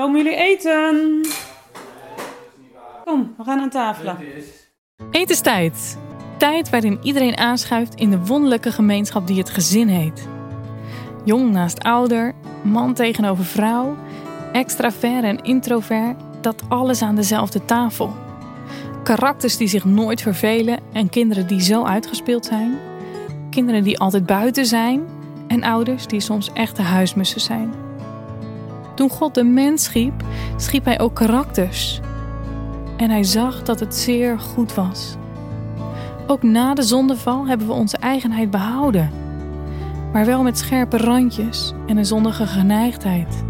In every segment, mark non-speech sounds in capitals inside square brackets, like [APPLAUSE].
Komen jullie eten? Kom, we gaan aan tafel. Etenstijd. Tijd waarin iedereen aanschuift in de wonderlijke gemeenschap die het gezin heet. Jong naast ouder, man tegenover vrouw, extravert en introvert, dat alles aan dezelfde tafel. Karakters die zich nooit vervelen en kinderen die zo uitgespeeld zijn. Kinderen die altijd buiten zijn en ouders die soms echte huismussen zijn. Toen God de mens schiep, schiep hij ook karakters. En hij zag dat het zeer goed was. Ook na de zondeval hebben we onze eigenheid behouden, maar wel met scherpe randjes en een zondige geneigdheid.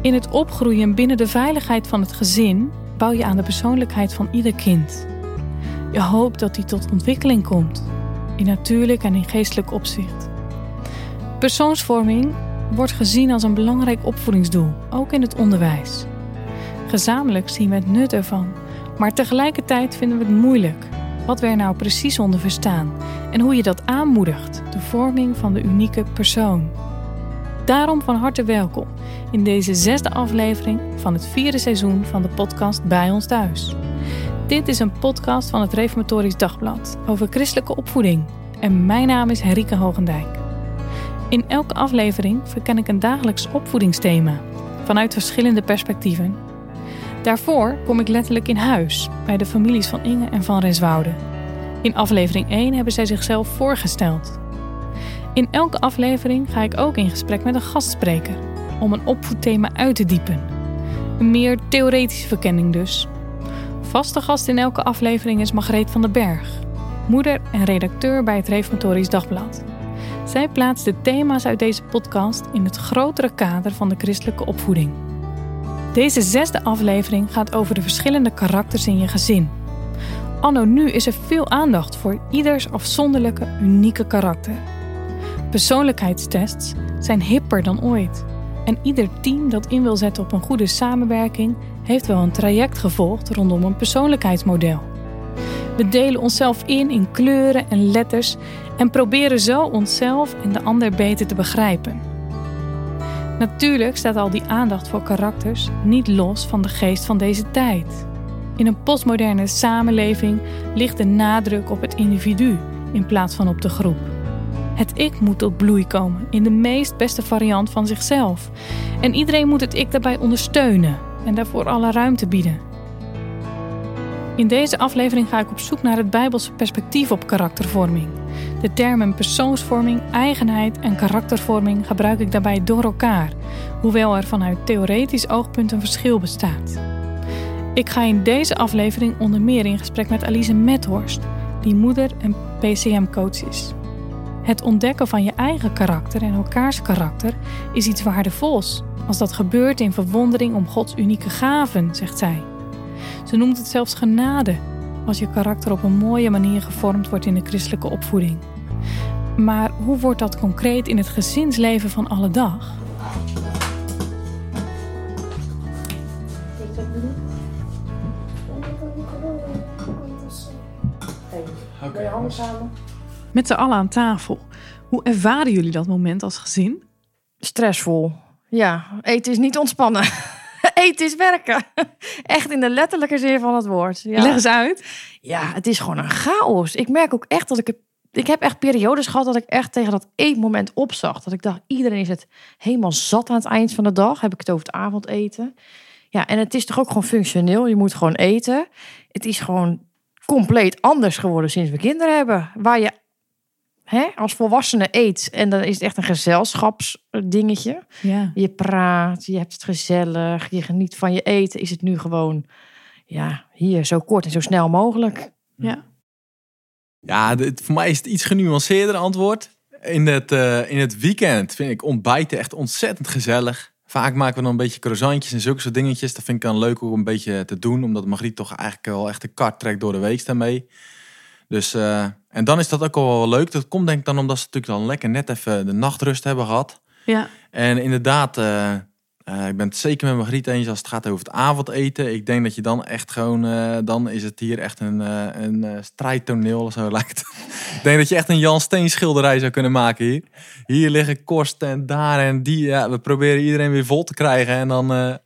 In het opgroeien binnen de veiligheid van het gezin bouw je aan de persoonlijkheid van ieder kind. Je hoopt dat die tot ontwikkeling komt, in natuurlijk en in geestelijk opzicht. Persoonsvorming wordt gezien als een belangrijk opvoedingsdoel, ook in het onderwijs. Gezamenlijk zien we het nut ervan, maar tegelijkertijd vinden we het moeilijk wat we er nou precies onder verstaan en hoe je dat aanmoedigt, de vorming van de unieke persoon. Daarom van harte welkom in deze zesde aflevering van het vierde seizoen van de podcast Bij ons thuis. Dit is een podcast van het Reformatorisch Dagblad over christelijke opvoeding en mijn naam is Henrike Hogendijk. In elke aflevering verken ik een dagelijks opvoedingsthema vanuit verschillende perspectieven. Daarvoor kom ik letterlijk in huis bij de families van Inge en van Renswoude. In aflevering 1 hebben zij zichzelf voorgesteld. In elke aflevering ga ik ook in gesprek met een gastspreker om een opvoedthema uit te diepen. Een meer theoretische verkenning dus. Vaste gast in elke aflevering is Margreet van den Berg, moeder en redacteur bij het Reformatorisch Dagblad. Zij plaatst de thema's uit deze podcast in het grotere kader van de christelijke opvoeding. Deze zesde aflevering gaat over de verschillende karakters in je gezin. Anno nu is er veel aandacht voor ieders afzonderlijke, unieke karakter. Persoonlijkheidstests zijn hipper dan ooit. En ieder team dat in wil zetten op een goede samenwerking heeft wel een traject gevolgd rondom een persoonlijkheidsmodel. We delen onszelf in in kleuren en letters en proberen zo onszelf en de ander beter te begrijpen. Natuurlijk staat al die aandacht voor karakters niet los van de geest van deze tijd. In een postmoderne samenleving ligt de nadruk op het individu in plaats van op de groep. Het ik moet tot bloei komen in de meest beste variant van zichzelf. En iedereen moet het ik daarbij ondersteunen en daarvoor alle ruimte bieden. In deze aflevering ga ik op zoek naar het Bijbelse perspectief op karaktervorming. De termen persoonsvorming, eigenheid en karaktervorming gebruik ik daarbij door elkaar, hoewel er vanuit theoretisch oogpunt een verschil bestaat. Ik ga in deze aflevering onder meer in gesprek met Alice Methorst, die moeder en PCM-coach is. Het ontdekken van je eigen karakter en elkaars karakter is iets waardevols, als dat gebeurt in verwondering om Gods unieke gaven, zegt zij. Ze noemt het zelfs genade als je karakter op een mooie manier gevormd wordt in de christelijke opvoeding. Maar hoe wordt dat concreet in het gezinsleven van alle dag? Met z'n allen aan tafel. Hoe ervaren jullie dat moment als gezin? Stressvol. Ja, eten is niet ontspannen. [LAUGHS] eten is werken. [LAUGHS] Echt in de letterlijke zin van het woord. Ja. Leg eens uit. Ja, het is gewoon een chaos. Ik merk ook echt dat ik... Ik heb echt periodes gehad dat ik echt tegen dat eetmoment opzag. Dat ik dacht, iedereen is het helemaal zat aan het eind van de dag. Heb ik het over het avondeten. Ja, en het is toch ook gewoon functioneel. Je moet gewoon eten. Het is gewoon compleet anders geworden sinds we kinderen hebben. Waar je hè, als volwassene eet en dan is het echt een gezelschapsdingetje. Ja. Je praat, je hebt het gezellig, je geniet van je eten. Is het nu gewoon, ja, hier zo kort en zo snel mogelijk. Ja. Ja, dit, voor mij is het iets genuanceerder antwoord. In het, eh, in het weekend vind ik ontbijten echt ontzettend gezellig. Vaak maken we dan een beetje croissantjes en zulke soort dingetjes. Dat vind ik dan leuk om een beetje te doen. Omdat Margriet toch eigenlijk wel echt de kart trekt door de week daarmee. Dus, eh, en dan is dat ook wel leuk. Dat komt denk ik dan omdat ze natuurlijk dan lekker net even de nachtrust hebben gehad. Ja. En inderdaad, eh, ik ben het zeker met Margriet eens als het gaat over het avondeten. Ik denk dat je dan echt gewoon, dan is het hier echt een, een strijdtoneel. Zo [LAUGHS] lijkt ik denk dat je echt een Jan Steen schilderij zou kunnen maken hier. Hier liggen kosten en daar en die. Ja, we proberen iedereen weer vol te krijgen. En dan,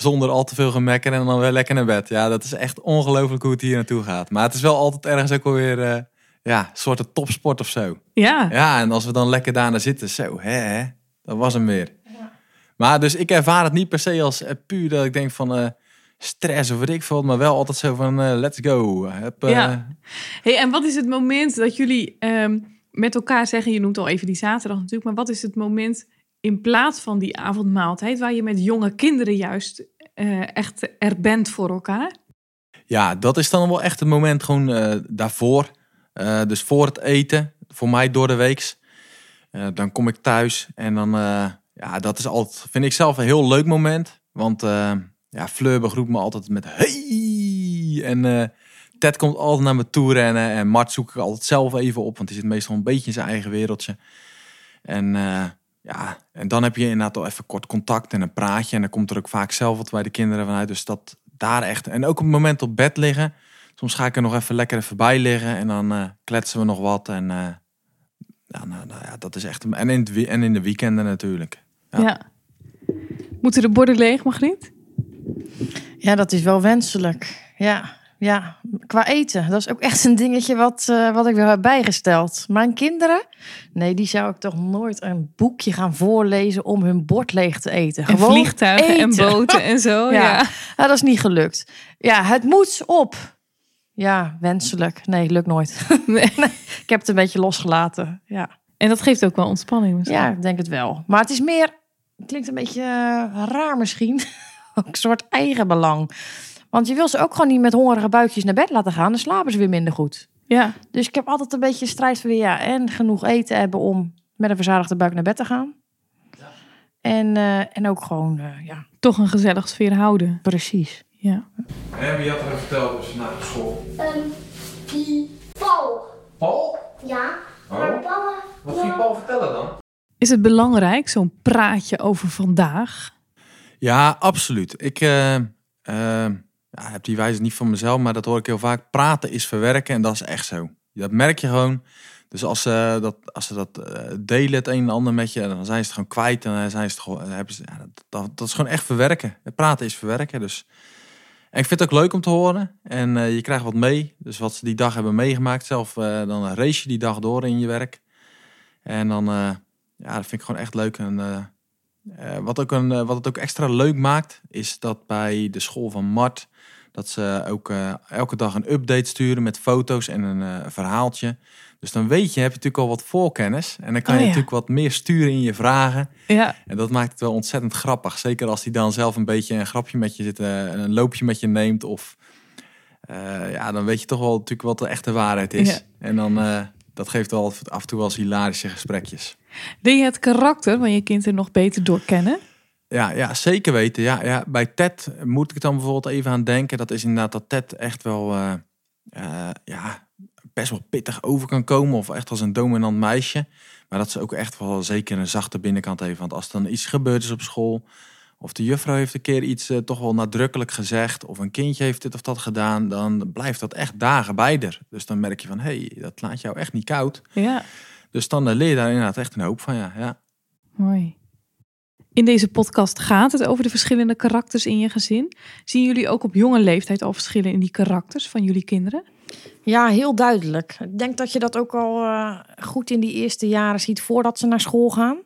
Zonder al te veel gemekker en dan weer lekker naar bed. Ja, dat is echt ongelooflijk hoe het hier naartoe gaat. Maar het is wel altijd ergens ook alweer eh ja, een soort topsport of zo. Ja. Ja, en als we dan lekker daarna zitten, zo, hè, hè dat was hem weer. Maar dus ik ervaar het niet per se als eh, puur dat ik denk van eh, stress of wat ik veel, maar wel altijd zo van eh, let's go. Eh, Ja. Hey, en wat is het moment dat jullie ehm, met elkaar zeggen, je noemt al even die zaterdag natuurlijk, maar wat is het moment in plaats van die avondmaaltijd waar je met jonge kinderen juist eh, echt er bent voor elkaar? Ja, dat is dan wel echt het moment gewoon eh, daarvoor. Eh, dus voor het eten, voor mij door de weeks. Dan kom ik thuis en dan, ja, dat is altijd, vind ik zelf een heel leuk moment. Want ja, Fleur begroet me altijd met hey! En Ted komt altijd naar me toe rennen. En Mart zoek ik altijd zelf even op, want die zit meestal een beetje in zijn eigen wereldje. En ja, en dan heb je inderdaad al even kort contact en een praatje. En dan komt er ook vaak zelf wat bij de kinderen vanuit. Dus dat daar echt. En ook op het moment op bed liggen. Soms ga ik er nog even lekker even bij liggen. En dan eh, kletsen we nog wat. En eh, ja, nou, nou ja, dat is echt. En in, het, en in de weekenden natuurlijk. Ja. Ja. Moeten de borden leeg, Margriet? Ja, dat is wel wenselijk. Ja, ja. Qua eten, dat is ook echt een dingetje wat, eh, wat ik weer heb bijgesteld. Mijn kinderen, nee, die zou ik toch nooit een boekje gaan voorlezen om hun bord leeg te eten. En Gewoon vliegtuigen en boten en zo. [LAUGHS] Ja. ja. Ja, dat is niet gelukt. Ja, het moet op. Ja, wenselijk. Nee, lukt nooit. [LAUGHS] [LAUGHS] Nee. ik heb het een beetje losgelaten. Ja. En dat geeft ook wel ontspanning. misschien. Ja, ik denk het wel. Maar het is meer, het klinkt een beetje eh, raar misschien, ook een soort eigenbelang. Want je wil ze ook gewoon niet met hongerige buikjes naar bed laten gaan, dan slapen ze weer minder goed. ja. Dus ik heb altijd een beetje strijd van ja, en genoeg eten hebben om met een verzadigde buik naar bed te gaan. En, eh, en ook gewoon, eh, ja, Toch een gezellig sfeer houden. precies. Ja. En wie had er verteld dus naar de school? Ehm, die Paul. Paul? Ja. Oh. Maar Paul... Wat ging Paul vertellen dan? Is het belangrijk, zo'n praatje over vandaag? Ja, absoluut. Ik eh, eh, ja, heb die wijze niet van mezelf, maar dat hoor ik heel vaak. Praten is verwerken en dat is echt zo. Dat merk je gewoon. Dus als ze dat, als ze dat eh, delen, het een en ander met je, dan zijn ze het gewoon kwijt. En zijn ze gewoon, dan hebben ze, ja, dat, dat, is gewoon echt verwerken. Praten is verwerken. Dus. En ik vind het ook leuk om te horen. En eh, je krijgt wat mee. Dus wat ze die dag hebben meegemaakt. Zelf eh, dan race je die dag door in je werk. En dan, eh, ja, dat vind ik gewoon echt leuk. En, eh, wat, ook een, eh, wat het ook extra leuk maakt, is dat bij de school van Mart, dat ze ook eh, elke dag een update sturen met foto's en een verhaaltje. Dus dan weet je, heb je natuurlijk al wat voorkennis. En dan kan Oh je ja. natuurlijk wat meer sturen in je vragen. Ja. En dat maakt het wel ontzettend grappig. Zeker als hij dan zelf een beetje een grapje met je zit, een loopje met je neemt. Of ja, dan weet je toch wel natuurlijk wat de echte waarheid is. Ja. En dan, dat geeft wel af en toe wel eens hilarische gesprekjes. Wil je het karakter van je kind er nog beter door kennen? Ja, ja, zeker weten. Ja, ja, bij Ted moet ik dan bijvoorbeeld even aan denken. Dat is inderdaad dat Ted echt wel eh, eh, ja, best wel pittig over kan komen. Of echt als een dominant meisje. Maar dat ze ook echt wel zeker een zachte binnenkant heeft. Want als er dan iets gebeurd is op school. Of de juffrouw heeft een keer iets eh, toch wel nadrukkelijk gezegd. Of een kindje heeft dit of dat gedaan. Dan blijft dat echt dagen bij er. Dus dan merk je van, hé, hey, dat laat jou echt niet koud. Ja, Dus dan eh, leer je daar inderdaad echt een hoop van, ja. ja. mooi. In deze podcast gaat het over de verschillende karakters in je gezin. Zien jullie ook op jonge leeftijd al verschillen in die karakters van jullie kinderen? Ja, heel duidelijk. Ik denk dat je dat ook al eh, goed in die eerste jaren ziet voordat ze naar school gaan.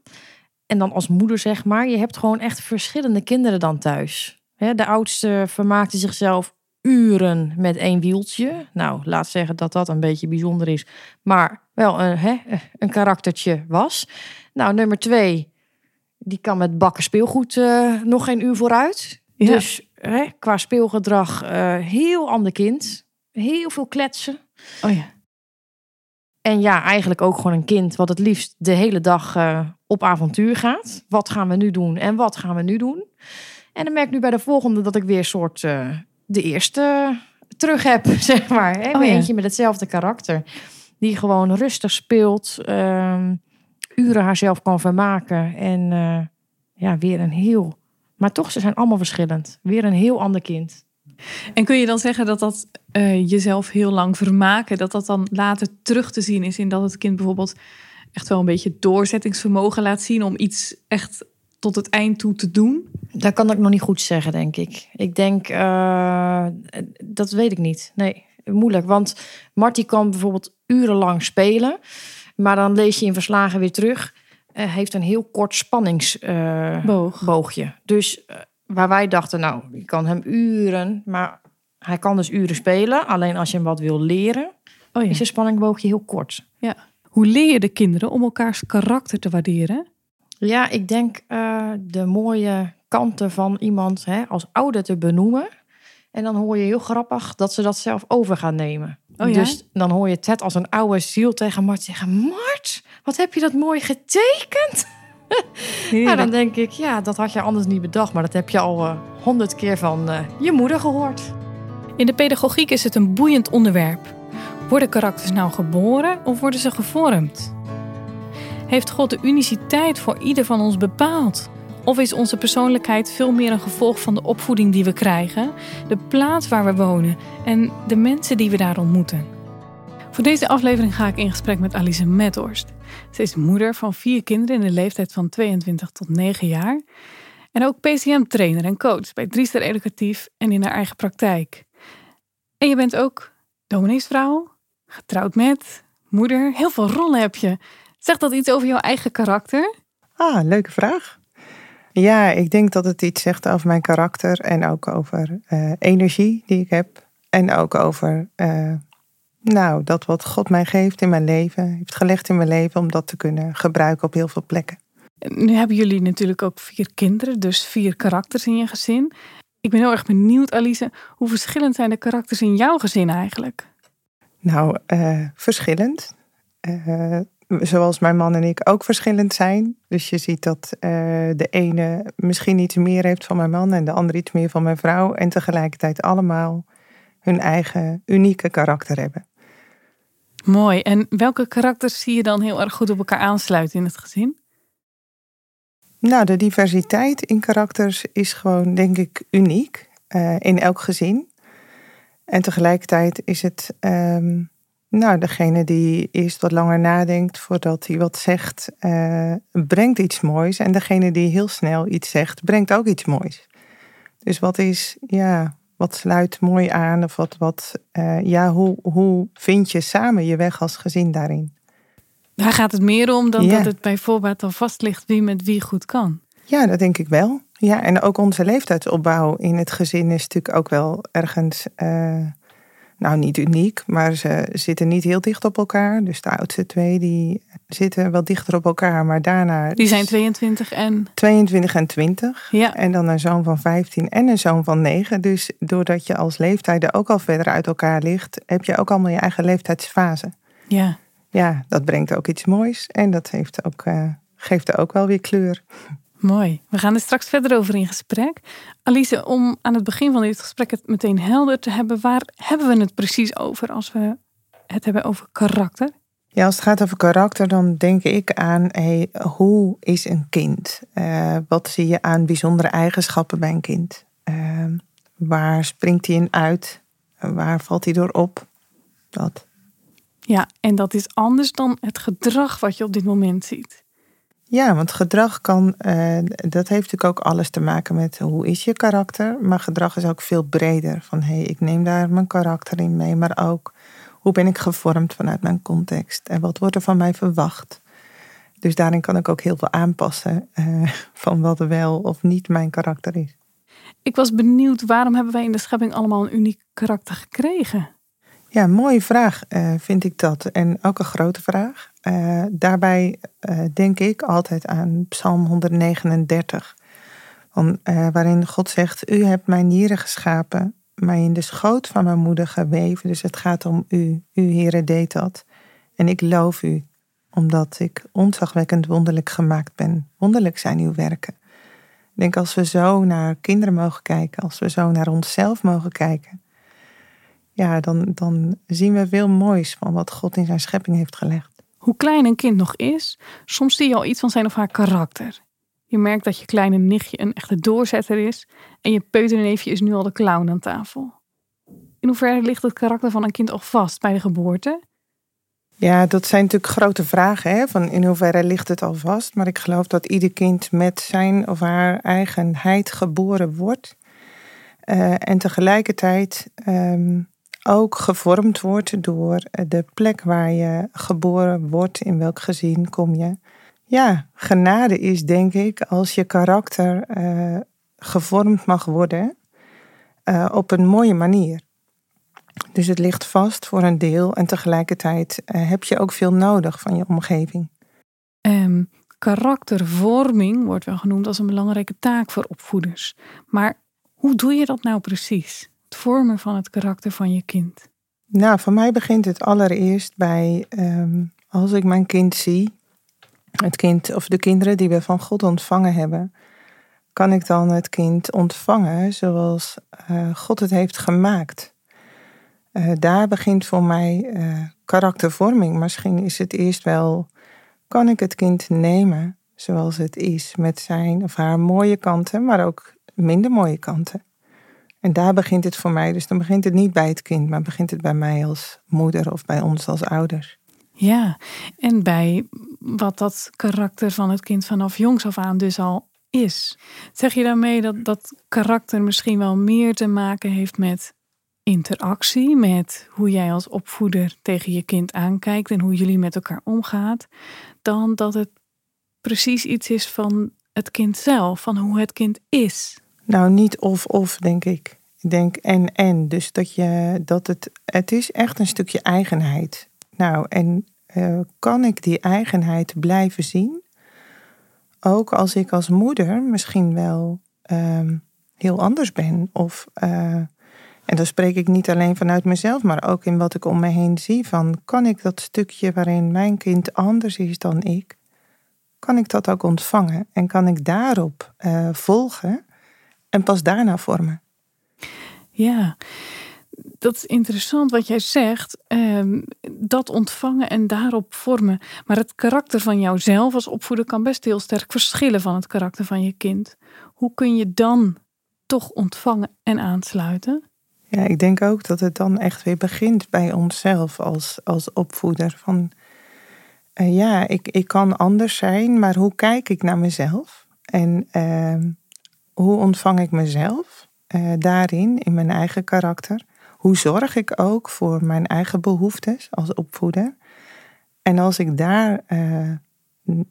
En dan als moeder zeg maar, je hebt gewoon echt verschillende kinderen dan thuis. De oudste vermaakte zichzelf uren met één wieltje. Nou, laat zeggen dat dat een beetje bijzonder is. Maar wel een, hè, een karaktertje was. Nou, nummer twee, die kan met bakken speelgoed eh, nog geen uur vooruit. Ja. Dus hè, qua speelgedrag eh, heel ander kind. Heel veel kletsen. Oh ja. En ja, eigenlijk ook gewoon een kind wat het liefst de hele dag eh, op avontuur gaat. Wat gaan we nu doen en wat gaan we nu doen? En dan merk ik nu bij de volgende dat ik weer soort eh, de eerste terug heb, [LAUGHS] zeg maar. Hè? Oh ja. Eentje met hetzelfde karakter. Die gewoon rustig speelt, ehm, uren haarzelf kan vermaken. En eh, ja, weer een heel... Maar toch, ze zijn allemaal verschillend. Weer een heel ander kind. En kun je dan zeggen dat dat eh, jezelf heel lang vermaken, dat dat dan later terug te zien is in dat het kind bijvoorbeeld echt wel een beetje doorzettingsvermogen laat zien om iets echt tot het eind toe te doen? Dat kan ik nog niet goed zeggen, denk ik. Ik denk, eh, dat weet ik niet. Nee, moeilijk. Want Marty kan bijvoorbeeld urenlang spelen. Maar dan lees je in verslagen weer terug. eh, heeft een heel kort spanningsboogje. Boog. Dus eh, waar wij dachten, nou, je kan hem uren. Maar hij kan dus uren spelen. Alleen als je hem wat wil leren, Oh ja. is zijn spanningboogje heel kort. Hoe leer je de kinderen om elkaars karakter te waarderen? Ja, ik denk eh, de mooie kanten van iemand hè, als ouder te benoemen. En dan hoor je heel grappig dat ze dat zelf over gaan nemen. Oh ja? Dus dan hoor je Ted als een oude ziel tegen Mart zeggen... Mart, wat heb je dat mooi getekend? [LAUGHS] Nou, dan denk ik, ja, dat had je anders niet bedacht. Maar dat heb je al eh, honderd keer van eh, je moeder gehoord. In de pedagogiek is het een boeiend onderwerp. Worden karakters nou geboren of worden ze gevormd? Heeft God de uniciteit voor ieder van ons bepaald? Of is onze persoonlijkheid veel meer een gevolg van de opvoeding die we krijgen, de plaats waar we wonen en de mensen die we daar ontmoeten? Voor deze aflevering ga ik in gesprek met Alice Methorst. Ze is moeder van vier kinderen in de leeftijd van 22 tot 9 jaar. En ook PCM-trainer en coach bij Driester Educatief en in haar eigen praktijk. En je bent ook domineesvrouw, getrouwd met, moeder. Heel veel rollen heb je. Zegt dat iets over jouw eigen karakter? Ah, leuke vraag. Ja, ik denk dat het iets zegt over mijn karakter en ook over eh, energie die ik heb. En ook over, eh, nou, dat wat God mij geeft in mijn leven, heeft gelegd in mijn leven, om dat te kunnen gebruiken op heel veel plekken. Nu hebben jullie natuurlijk ook vier kinderen, dus vier karakters in je gezin. Ik ben heel erg benieuwd, Alice, hoe verschillend zijn de karakters in jouw gezin eigenlijk? Nou, eh, verschillend. Eh, zoals mijn man en ik ook verschillend zijn. Dus je ziet dat eh, de ene misschien iets meer heeft van mijn man en de andere iets meer van mijn vrouw. En tegelijkertijd allemaal hun eigen unieke karakter hebben. Mooi. En welke karakters zie je dan heel erg goed op elkaar aansluiten in het gezin? Nou, de diversiteit in karakters is gewoon, denk ik, uniek in elk gezin. En tegelijkertijd is het, ehm, nou, degene die eerst wat langer nadenkt voordat hij wat zegt, eh, brengt iets moois. En degene die heel snel iets zegt, brengt ook iets moois. Dus wat is, ja, wat sluit mooi aan? Of wat, wat eh, ja, hoe, hoe vind je samen je weg als gezin daarin? Daar gaat het meer om dan dat het bij voorbaat al vast ligt wie met wie goed kan. Ja, dat denk ik wel. Ja, en ook onze leeftijdsopbouw in het gezin is natuurlijk ook wel ergens, eh, nou niet uniek, maar ze zitten niet heel dicht op elkaar. Dus de oudste twee die zitten wel dichter op elkaar, maar daarna Die zijn 22 en 22 en 20. ja, En dan een zoon van 15 en een zoon van 9. Dus doordat je als leeftijden ook al verder uit elkaar ligt, heb je ook allemaal je eigen leeftijdsfase. ja. Ja, dat brengt ook iets moois en dat heeft ook, eh, geeft er ook wel weer kleur. Mooi. We gaan er straks verder over in gesprek. Alice, om aan het begin van dit gesprek het meteen helder te hebben, waar hebben we het precies over als we het hebben over karakter? Ja, als het gaat over karakter, dan denk ik aan hey, hoe is een kind? Eh, wat zie je aan bijzondere eigenschappen bij een kind? Eh, waar springt hij in uit? Waar valt hij door op? Dat. Ja, en dat is anders dan het gedrag wat je op dit moment ziet. Ja, want gedrag kan, eh, dat heeft natuurlijk ook alles te maken met hoe is je karakter. Maar gedrag is ook veel breder. Van hé, hey, ik neem daar mijn karakter in mee. Maar ook hoe ben ik gevormd vanuit mijn context? En wat wordt er van mij verwacht? Dus daarin kan ik ook heel veel aanpassen eh, van wat wel of niet mijn karakter is. Ik was benieuwd, waarom hebben wij in de schepping allemaal een uniek karakter gekregen? Ja, mooie vraag eh, vind ik dat. En ook een grote vraag. Eh, daarbij eh, denk ik altijd aan Psalm 139. Van, eh, waarin God zegt, u hebt mijn nieren geschapen, mij in de schoot van mijn moeder geweven. Dus het gaat om u. U, Heere, deed dat. En ik loof u, omdat ik ontzagwekkend wonderlijk gemaakt ben. Wonderlijk zijn uw werken. Ik denk als we zo naar kinderen mogen kijken, als we zo naar onszelf mogen kijken, ja, dan, dan zien we veel moois van wat God in zijn schepping heeft gelegd. Hoe klein een kind nog is, soms zie je al iets van zijn of haar karakter. Je merkt dat je kleine nichtje een echte doorzetter is en je peuterneefje is nu al de clown aan tafel. In hoeverre ligt het karakter van een kind al vast bij de geboorte? Ja, dat zijn natuurlijk grote vragen. Hè? Van in hoeverre ligt het al vast? Maar ik geloof dat ieder kind met zijn of haar eigenheid geboren wordt. Eh, en tegelijkertijd ehm, ook gevormd wordt door de plek waar je geboren wordt. In welk gezin kom je? Ja, genade is denk ik als je karakter eh, gevormd mag worden eh, op een mooie manier. Dus het ligt vast voor een deel en tegelijkertijd eh, heb je ook veel nodig van je omgeving. Um, karaktervorming wordt wel genoemd als een belangrijke taak voor opvoeders. Maar hoe doe je dat nou precies? Vormen van het karakter van je kind. Nou, voor mij begint het allereerst bij ehm, als ik mijn kind zie, het kind of de kinderen die we van God ontvangen hebben, kan ik dan het kind ontvangen zoals uh, God het heeft gemaakt. Uh, daar begint voor mij uh, karaktervorming. Misschien is het eerst wel, kan ik het kind nemen zoals het is, met zijn of haar mooie kanten, maar ook minder mooie kanten. En daar begint het voor mij. Dus dan begint het niet bij het kind, maar begint het bij mij als moeder of bij ons als ouders. Ja, en bij wat dat karakter van het kind vanaf jongs af aan dus al is. Zeg je daarmee dat dat karakter misschien wel meer te maken heeft met interactie, met hoe jij als opvoeder tegen je kind aankijkt en hoe jullie met elkaar omgaat, dan dat het precies iets is van het kind zelf, van hoe het kind is? Nou, niet of-of, denk ik. Ik denk en-en. Dus dat, je, dat het, het is echt een stukje eigenheid. Nou, en uh, kan ik die eigenheid blijven zien? Ook als ik als moeder misschien wel um, heel anders ben. Of, uh, en dan spreek ik niet alleen vanuit mezelf, maar ook in wat ik om me heen zie. Van kan ik dat stukje waarin mijn kind anders is dan ik, kan ik dat ook ontvangen? En kan ik daarop uh, volgen en pas daarna vormen? Ja, dat is interessant wat jij zegt. Um, dat ontvangen en daarop vormen. Maar het karakter van jouzelf als opvoeder kan best heel sterk verschillen van het karakter van je kind. Hoe kun je dan toch ontvangen en aansluiten? Ja, ik denk ook dat het dan echt weer begint bij onszelf als, als opvoeder. Van uh, ja, ik, ik kan anders zijn, maar hoe kijk ik naar mezelf? En uh, hoe ontvang ik mezelf uh, daarin, in mijn eigen karakter? Hoe zorg ik ook voor mijn eigen behoeftes als opvoeder? En als ik daar uh,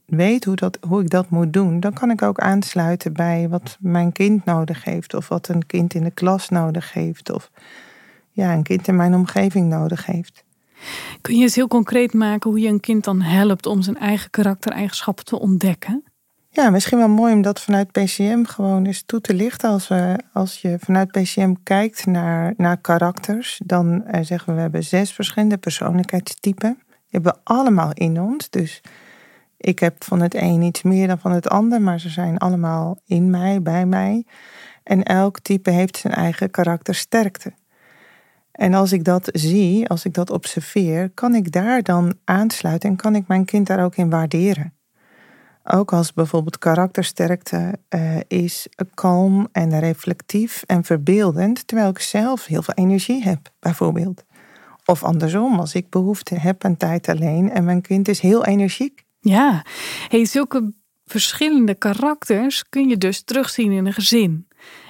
weet hoe, dat, hoe ik dat moet doen, dan kan ik ook aansluiten bij wat mijn kind nodig heeft, of wat een kind in de klas nodig heeft, of ja, een kind in mijn omgeving nodig heeft. Kun je eens heel concreet maken hoe je een kind dan helpt om zijn eigen karaktereigenschappen te ontdekken? Ja, misschien wel mooi om dat vanuit PCM gewoon eens toe te lichten. Als, we, als je vanuit PCM kijkt naar, naar karakters, dan uh, zeggen we we hebben zes verschillende persoonlijkheidstypen. Die hebben we allemaal in ons. Dus ik heb van het een iets meer dan van het ander, maar ze zijn allemaal in mij, bij mij. En elk type heeft zijn eigen karaktersterkte. En als ik dat zie, als ik dat observeer, kan ik daar dan aansluiten en kan ik mijn kind daar ook in waarderen. Ook als bijvoorbeeld karaktersterkte uh, is kalm en reflectief en verbeeldend, terwijl ik zelf heel veel energie heb, bijvoorbeeld. Of andersom, als ik behoefte heb aan tijd alleen en mijn kind is heel energiek. Ja, hey, zulke verschillende karakters kun je dus terugzien in een gezin.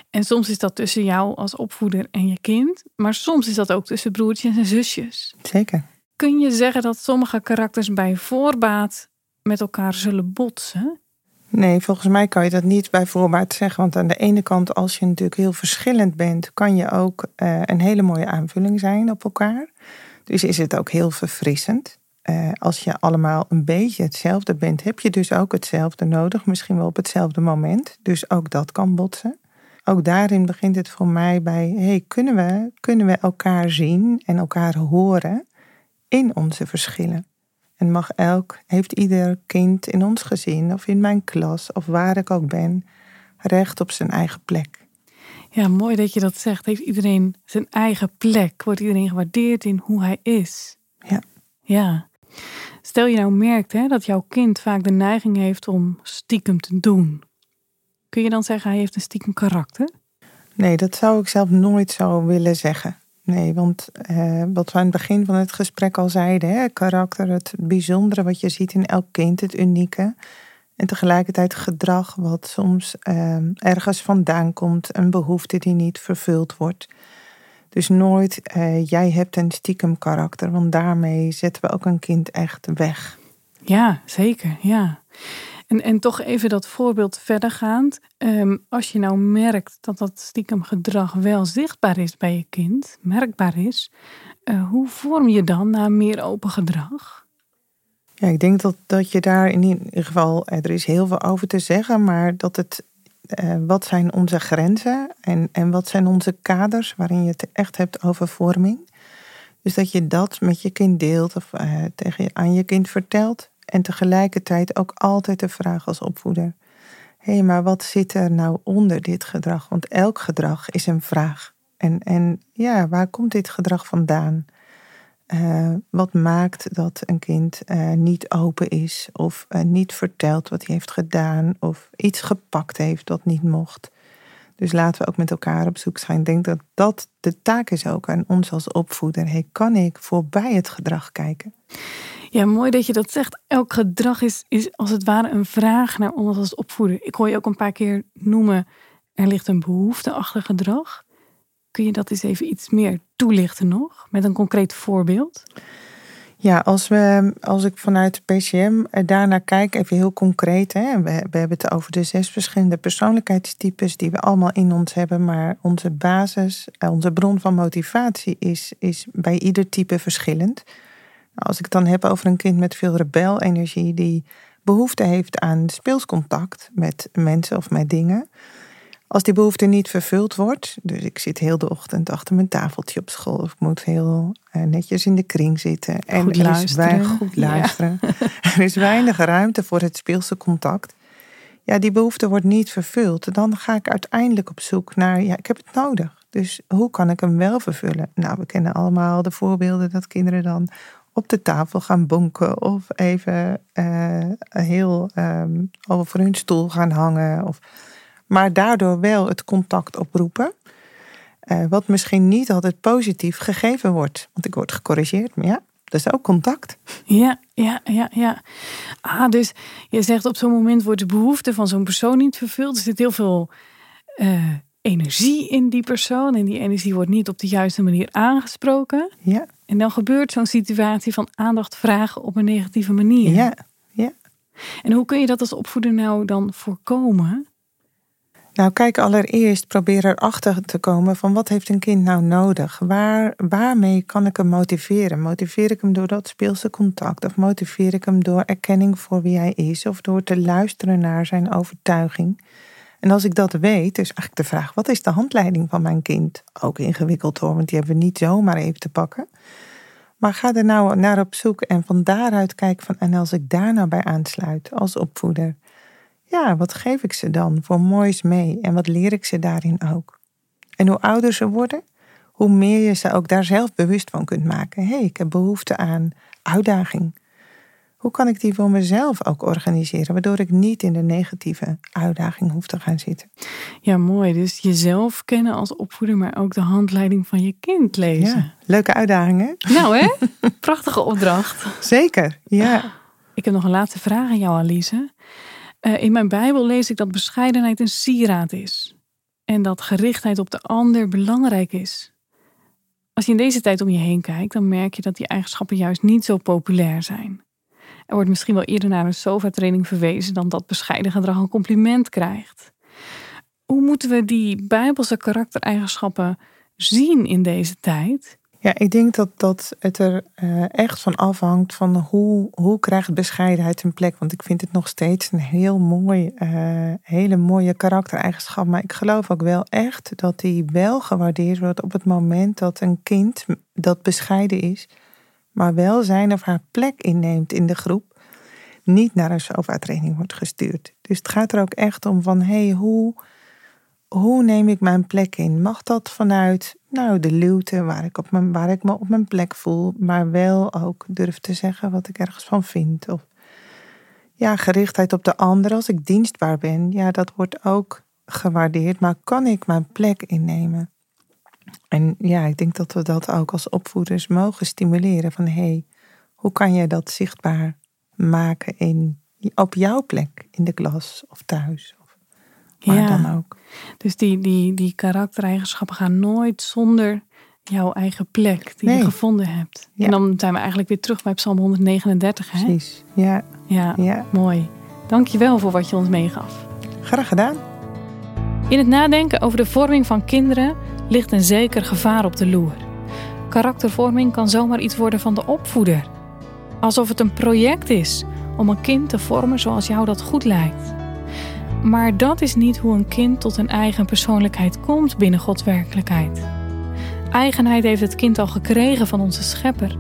En soms is dat tussen jou als opvoeder en je kind, maar soms is dat ook tussen broertjes en zusjes. Zeker. Kun je zeggen dat sommige karakters bij voorbaat met elkaar zullen botsen? Nee, volgens mij kan je dat niet bij voorbaat zeggen. Want aan de ene kant, als je natuurlijk heel verschillend bent, kan je ook uh, een hele mooie aanvulling zijn op elkaar. Dus is het ook heel verfrissend. Uh, als je allemaal een beetje hetzelfde bent, heb je dus ook hetzelfde nodig. Misschien wel op hetzelfde moment. Dus ook dat kan botsen. Ook daarin begint het voor mij bij: hey, kunnen, we, kunnen we elkaar zien en elkaar horen in onze verschillen? En mag elk, heeft ieder kind in ons gezin of in mijn klas of waar ik ook ben, recht op zijn eigen plek. Ja, mooi dat je dat zegt. Heeft iedereen zijn eigen plek? Wordt iedereen gewaardeerd in hoe hij is? Ja. Ja. Stel je nou merkt hè, dat jouw kind vaak de neiging heeft om stiekem te doen. Kun je dan zeggen hij heeft een stiekem karakter? Nee, dat zou ik zelf nooit zo willen zeggen. Nee, want eh, wat we aan het begin van het gesprek al zeiden, hè, karakter, het bijzondere wat je ziet in elk kind, het unieke. En tegelijkertijd gedrag wat soms eh, ergens vandaan komt, een behoefte die niet vervuld wordt. Dus nooit, eh, jij hebt een stiekem karakter, want daarmee zetten we ook een kind echt weg. Ja, zeker. Ja. En, en toch even dat voorbeeld verdergaand. Ehm, als je nou merkt dat dat stiekem gedrag wel zichtbaar is bij je kind, merkbaar is, eh, hoe vorm je dan naar meer open gedrag? Ja, ik denk dat, dat je daar in ieder geval, eh, er is heel veel over te zeggen, maar dat het, eh, wat zijn onze grenzen en, en wat zijn onze kaders waarin je het echt hebt over vorming. Dus dat je dat met je kind deelt of tegen aan je kind vertelt. En tegelijkertijd ook altijd de vraag als opvoeder. Hé, hey, maar wat zit er nou onder dit gedrag? Want elk gedrag is een vraag. En, en ja, waar komt dit gedrag vandaan? Uh, wat maakt dat een kind uh, niet open is of uh, niet vertelt wat hij heeft gedaan of iets gepakt heeft dat niet mocht? Dus laten we ook met elkaar op zoek zijn. Ik denk dat dat de taak is ook aan ons als opvoeder. Hey, kan ik voorbij het gedrag kijken? Ja, mooi dat je dat zegt. Elk gedrag is, is als het ware een vraag naar ons als opvoeder. Ik hoor je ook een paar keer noemen, er ligt een behoefte achter gedrag. Kun je dat eens even iets meer toelichten nog, met een concreet voorbeeld? Ja, als, we, als ik vanuit PCM daarnaar kijk, even heel concreet. Hè, we, we hebben het over de zes verschillende persoonlijkheidstypes die we allemaal in ons hebben. Maar onze basis, onze bron van motivatie is, is bij ieder type verschillend. Als ik het dan heb over een kind met veel rebelenergie die behoefte heeft aan speelscontact met mensen of met dingen. Als die behoefte niet vervuld wordt, dus ik zit heel de ochtend achter mijn tafeltje op school of ik moet heel uh, netjes in de kring zitten en goed er luisteren. is goed luisteren. Ja. [LAUGHS] er is weinig ruimte voor het speelse contact. Ja, die behoefte wordt niet vervuld. Dan ga ik uiteindelijk op zoek naar, ja, ik heb het nodig. Dus hoe kan ik hem wel vervullen? Nou, we kennen allemaal de voorbeelden dat kinderen dan op de tafel gaan bonken of even uh, heel um, over hun stoel gaan hangen. Of, maar daardoor wel het contact oproepen. Uh, wat misschien niet altijd positief gegeven wordt. Want ik word gecorrigeerd, maar ja, dat is ook contact. Ja, ja, ja, ja. Ah, dus je zegt op zo'n moment wordt de behoefte van zo'n persoon niet vervuld. Er zit heel veel uh, energie in die persoon. En die energie wordt niet op de juiste manier aangesproken. Ja. En dan gebeurt zo'n situatie van aandacht vragen op een negatieve manier. Ja, ja. En hoe kun je dat als opvoeder nou dan voorkomen? Nou, kijk allereerst, probeer erachter te komen van wat heeft een kind nou nodig? Waar, waarmee kan ik hem motiveren? Motiveer ik hem door dat speelse contact? Of motiveer ik hem door erkenning voor wie hij is? Of door te luisteren naar zijn overtuiging? En als ik dat weet, is eigenlijk de vraag: wat is de handleiding van mijn kind? Ook ingewikkeld hoor, want die hebben we niet zomaar even te pakken. Maar ga er nou naar op zoek en van daaruit kijk van, en als ik daar nou bij aansluit als opvoeder, ja, wat geef ik ze dan voor moois mee en wat leer ik ze daarin ook? En hoe ouder ze worden, hoe meer je ze ook daar zelf bewust van kunt maken. Hé, hey, ik heb behoefte aan uitdaging. Hoe kan ik die voor mezelf ook organiseren, waardoor ik niet in de negatieve uitdaging hoef te gaan zitten? Ja, mooi. Dus jezelf kennen als opvoeder, maar ook de handleiding van je kind lezen. Ja, leuke uitdagingen. Nou hè, [LAUGHS] prachtige opdracht. Zeker, ja. Ik heb nog een laatste vraag aan jou, Alice. Uh, in mijn Bijbel lees ik dat bescheidenheid een sieraad is. En dat gerichtheid op de ander belangrijk is. Als je in deze tijd om je heen kijkt, dan merk je dat die eigenschappen juist niet zo populair zijn. Er wordt misschien wel eerder naar een sofa-training verwezen dan dat bescheiden gedrag een compliment krijgt. Hoe moeten we die bijbelse karaktereigenschappen zien in deze tijd? Ja, ik denk dat, dat het er uh, echt van afhangt van hoe, hoe krijgt bescheidenheid een plek. Want ik vind het nog steeds een heel mooi, uh, hele mooie karaktereigenschap. Maar ik geloof ook wel echt dat die wel gewaardeerd wordt op het moment dat een kind dat bescheiden is, maar wel zijn of haar plek inneemt in de groep, niet naar een sofa-training wordt gestuurd. Dus het gaat er ook echt om van, hé, hey, hoe, hoe neem ik mijn plek in? Mag dat vanuit nou, de luwte, waar ik, op mijn, waar ik me op mijn plek voel, maar wel ook durf te zeggen wat ik ergens van vind? Of ja, gerichtheid op de ander als ik dienstbaar ben, ja, dat wordt ook gewaardeerd, maar kan ik mijn plek innemen? En ja, ik denk dat we dat ook als opvoeders mogen stimuleren. Van hé, hey, hoe kan je dat zichtbaar maken in, op jouw plek in de klas of thuis? Ja. dan ook. Dus die, die, die karaktereigenschappen gaan nooit zonder jouw eigen plek die je gevonden hebt. Ja. En dan zijn we eigenlijk weer terug bij Psalm 139. Hè? Precies. Ja, Ja, ja. mooi. Dankjewel voor wat je ons meegaf. Graag gedaan. In het nadenken over de vorming van kinderen ligt een zeker gevaar op de loer. Karaktervorming kan zomaar iets worden van de opvoeder. Alsof het een project is om een kind te vormen zoals jou dat goed lijkt. Maar dat is niet hoe een kind tot een eigen persoonlijkheid komt binnen Gods werkelijkheid. Eigenheid heeft het kind al gekregen van onze schepper.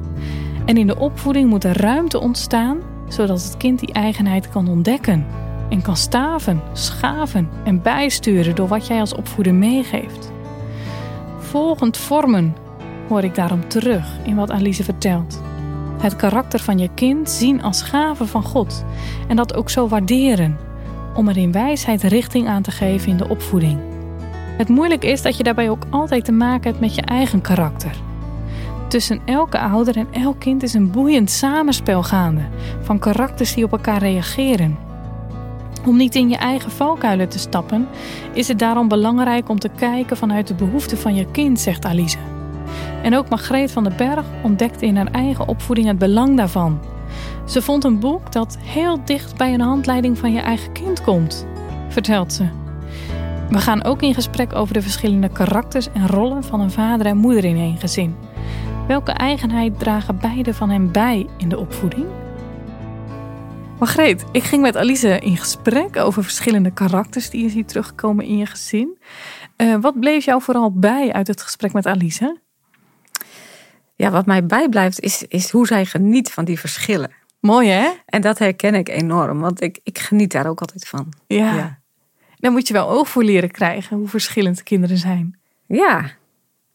En in de opvoeding moet er ruimte ontstaan zodat het kind die eigenheid kan ontdekken en kan staven, schaven en bijsturen door wat jij als opvoeder meegeeft. Volgend vormen hoor ik daarom terug in wat Alice vertelt. Het karakter van je kind zien als gave van God en dat ook zo waarderen, om er in wijsheid richting aan te geven in de opvoeding. Het moeilijk is dat je daarbij ook altijd te maken hebt met je eigen karakter. Tussen elke ouder en elk kind is een boeiend samenspel gaande van karakters die op elkaar reageren. Om niet in je eigen valkuilen te stappen, is het daarom belangrijk om te kijken vanuit de behoeften van je kind, zegt Alice. En ook Margreet van den Berg ontdekte in haar eigen opvoeding het belang daarvan. Ze vond een boek dat heel dicht bij een handleiding van je eigen kind komt, vertelt ze. We gaan ook in gesprek over de verschillende karakters en rollen van een vader en moeder in één gezin. Welke eigenheid dragen beide van hen bij in de opvoeding? Margreet, ik ging met Alice in gesprek over verschillende karakters die je ziet terugkomen in je gezin. Eh, wat bleef jou vooral bij uit het gesprek met Alice? Ja, wat mij bijblijft is, is hoe zij geniet van die verschillen. Mooi hè? En dat herken ik enorm, want ik, ik geniet daar ook altijd van. Ja. Ja. Daar moet je wel oog voor leren krijgen hoe verschillend kinderen zijn. Ja.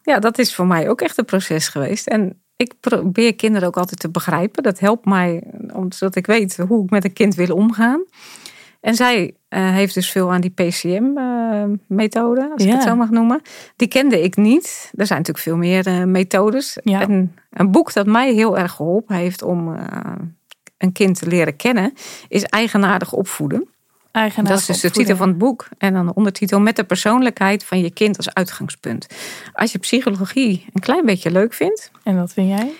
ja, dat is voor mij ook echt een proces geweest. En ik probeer kinderen ook altijd te begrijpen. Dat helpt mij, omdat ik weet hoe ik met een kind wil omgaan. En zij eh, heeft dus veel aan die PCM-methode, als ik het zo mag noemen. Die kende ik niet. Er zijn natuurlijk veel meer eh, methodes. Ja. En een boek dat mij heel erg geholpen heeft om eh, een kind te leren kennen, is Eigenaardig opvoeden. Dat is dus de titel van het boek. En dan de ondertitel met de persoonlijkheid van je kind als uitgangspunt. Als je psychologie een klein beetje leuk vindt, En wat vind jij?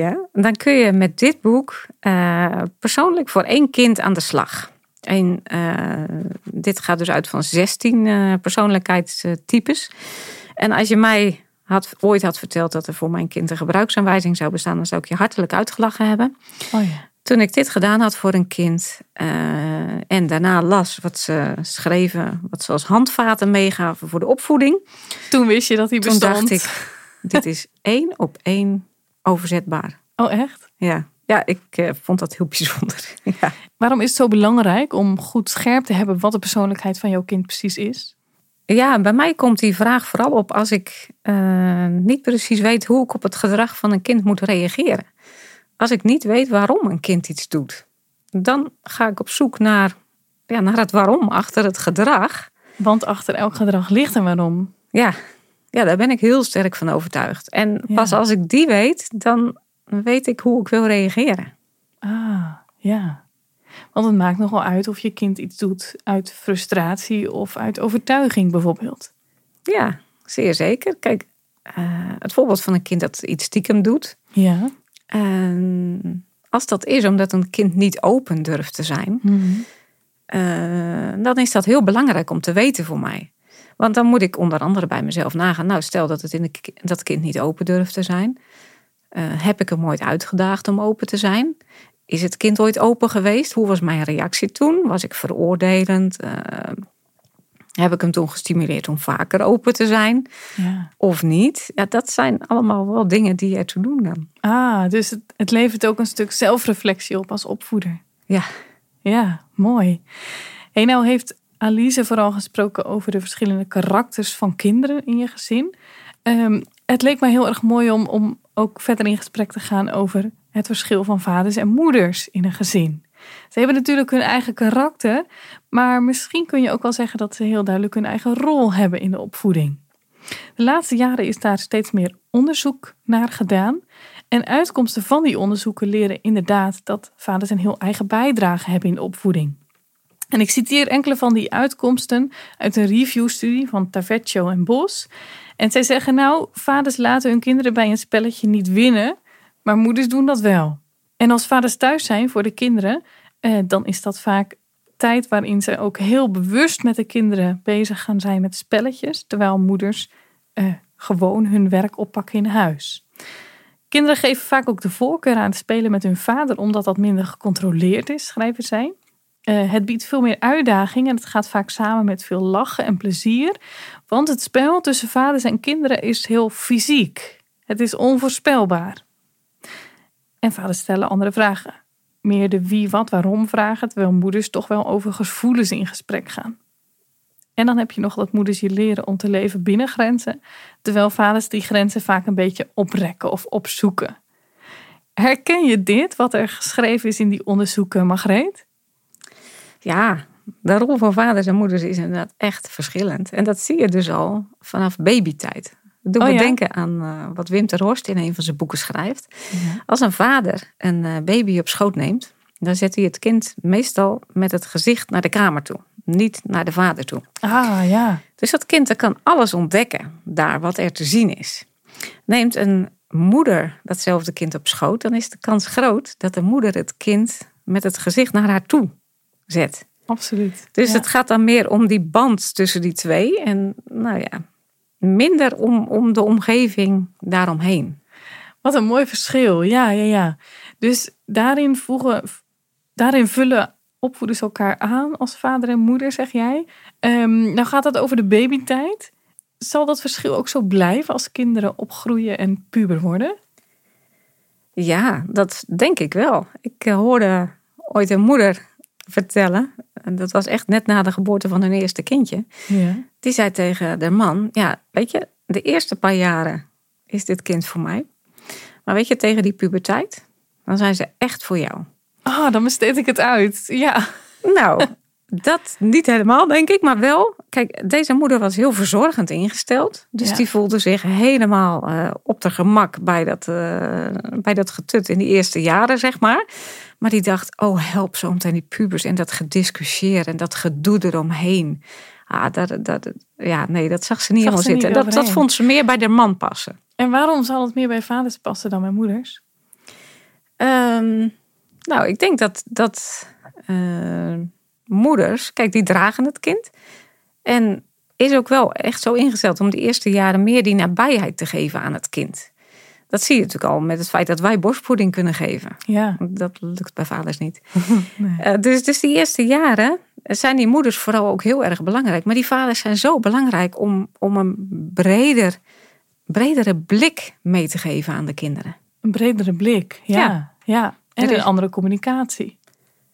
ja, dan kun je met dit boek eh, persoonlijk voor één kind aan de slag. En eh, dit gaat dus uit van 16 eh, persoonlijkheidstypes. En als je mij had, ooit had verteld dat er voor mijn kind een gebruiksaanwijzing zou bestaan, dan zou ik je hartelijk uitgelachen hebben. Oh ja. Toen ik dit gedaan had voor een kind eh, en daarna las wat ze schreven, wat ze als handvaten meegaven voor de opvoeding, Toen wist je dat hij toen bestond. dacht ik, dit is [LAUGHS] één op één overzetbaar. Oh echt? Ja, ja ik vond dat heel bijzonder. [LAUGHS] ja. Waarom is het zo belangrijk om goed scherp te hebben wat de persoonlijkheid van jouw kind precies is? ja, bij mij komt die vraag vooral op als ik eh, niet precies weet hoe ik op het gedrag van een kind moet reageren. Als ik niet weet waarom een kind iets doet, dan ga ik op zoek naar, ja, naar het waarom achter het gedrag. Want achter elk gedrag ligt een waarom. Ja, ja, daar ben ik heel sterk van overtuigd. En Ja. pas als ik die weet, dan weet ik hoe ik wil reageren. Ah, ja. Want het maakt nogal uit of je kind iets doet uit frustratie of uit overtuiging bijvoorbeeld. Ja, zeer zeker. Kijk, eh, het voorbeeld van een kind dat iets stiekem doet. Ja. En als dat is omdat een kind niet open durft te zijn, Mhm. eh, dan is dat heel belangrijk om te weten voor mij. Want dan moet ik onder andere bij mezelf nagaan. Nou, stel dat het in de, dat kind niet open durft te zijn. Eh, heb ik hem ooit uitgedaagd om open te zijn? Is het kind ooit open geweest? Hoe was mijn reactie toen? Was ik veroordelend? Eh, heb ik hem toen gestimuleerd om vaker open te zijn? Ja. Of niet? Ja, dat zijn allemaal wel dingen die ertoe doen dan. Ah, dus het, het levert ook een stuk zelfreflectie op als opvoeder. Ja. Ja, mooi. Hey, nou heeft Alice vooral gesproken over de verschillende karakters van kinderen in je gezin. Ehm, het leek mij heel erg mooi om, om ook verder in gesprek te gaan over het verschil van vaders en moeders in een gezin. Ze hebben natuurlijk hun eigen karakter, maar misschien kun je ook wel zeggen dat ze heel duidelijk hun eigen rol hebben in de opvoeding. De laatste jaren is daar steeds meer onderzoek naar gedaan. En uitkomsten van die onderzoeken leren inderdaad dat vaders een heel eigen bijdrage hebben in de opvoeding. En ik citeer enkele van die uitkomsten uit een reviewstudie van Tavecchio en Bos. En zij zeggen nou, vaders laten hun kinderen bij een spelletje niet winnen, maar moeders doen dat wel. En als vaders thuis zijn voor de kinderen, eh, dan is dat vaak tijd waarin ze ook heel bewust met de kinderen bezig gaan zijn met spelletjes, terwijl moeders eh, gewoon hun werk oppakken in huis. Kinderen geven vaak ook de voorkeur aan het spelen met hun vader, omdat dat minder gecontroleerd is, schrijven zij. Eh, het biedt veel meer uitdaging en het gaat vaak samen met veel lachen en plezier. Want het spel tussen vaders en kinderen is heel fysiek. Het is onvoorspelbaar. En vaders stellen andere vragen. Meer de wie, wat, waarom vragen, terwijl moeders toch wel over gevoelens in gesprek gaan. En dan heb je nog dat moeders je leren om te leven binnen grenzen, terwijl vaders die grenzen vaak een beetje oprekken of opzoeken. Herken je dit, wat er geschreven is in die onderzoeken, Margreet? Ja, de rol van vaders en moeders is inderdaad echt verschillend. En dat zie je dus al vanaf babytijd. Dat doet Oh me ja? denken aan eh, wat Wim ter Horst in een van zijn boeken schrijft. Als een vader een eh, baby op schoot neemt, dan zet hij het kind meestal met het gezicht naar de kamer toe. Niet naar de vader toe. Ah ja. Dus dat kind dat kan alles ontdekken daar wat er te zien is. Neemt een moeder datzelfde kind op schoot, dan is de kans groot dat de moeder het kind met het gezicht naar haar toe zet. Absoluut. Dus Ja. het gaat dan meer om die band tussen die twee en nou ja, minder om, om de omgeving daaromheen. Wat een mooi verschil. Ja, ja, ja. Dus daarin, voegen, daarin vullen opvoeders elkaar aan als vader en moeder, zeg jij. Ehm, nou gaat het over de babytijd. Zal dat verschil ook zo blijven als kinderen opgroeien en puber worden? Ja, dat denk ik wel. Ik eh, hoorde ooit een moeder vertellen, en dat was echt net na de geboorte van hun eerste kindje. Ja. Die zei tegen de man: Ja, weet je, de eerste paar jaren is dit kind voor mij. Maar weet je, tegen die puberteit, dan zijn ze echt voor jou. Ah, dan besteed ik het uit. Ja. Nou, dat niet helemaal, denk ik, maar wel. Kijk, deze moeder was heel verzorgend ingesteld. Dus Ja. die voelde zich helemaal eh, op de gemak bij dat, eh, bij dat getut in die eerste jaren, zeg maar. Maar die dacht, oh help zo meteen die pubers en dat gediscussieer en dat gedoe eromheen. Ah, dat, dat, ja, nee, dat zag ze niet Zag helemaal ze niet zitten. Dat, dat vond ze meer bij de man passen. En waarom zal het meer bij vaders passen dan bij moeders? Ehm, nou, ik denk dat, dat eh, moeders, kijk, die dragen het kind. En is ook wel echt zo ingesteld om de eerste jaren meer die nabijheid te geven aan het kind. Dat zie je natuurlijk al met het feit dat wij borstvoeding kunnen geven. Ja. Dat lukt bij vaders niet. [LAUGHS] Eh, dus, dus die eerste jaren zijn die moeders vooral ook heel erg belangrijk. Maar die vaders zijn zo belangrijk om, om een breder, bredere blik mee te geven aan de kinderen. Een bredere blik. Ja. Ja. ja. En een andere communicatie.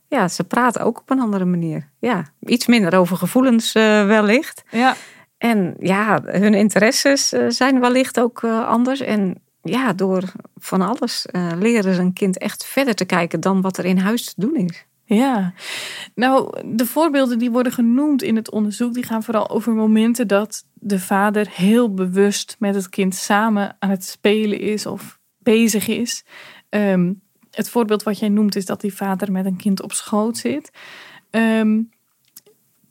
Ja, ze praten ook op een andere manier. Ja, iets minder over gevoelens eh, wellicht. Ja. En ja, hun interesses eh, zijn wellicht ook anders. En ja, door van alles eh, leren ze een kind echt verder te kijken dan wat er in huis te doen is. Ja, nou, de voorbeelden die worden genoemd in het onderzoek, die gaan vooral over momenten dat de vader heel bewust met het kind samen aan het spelen is of bezig is. Ehm, het voorbeeld wat jij noemt is dat die vader met een kind op schoot zit. Ehm,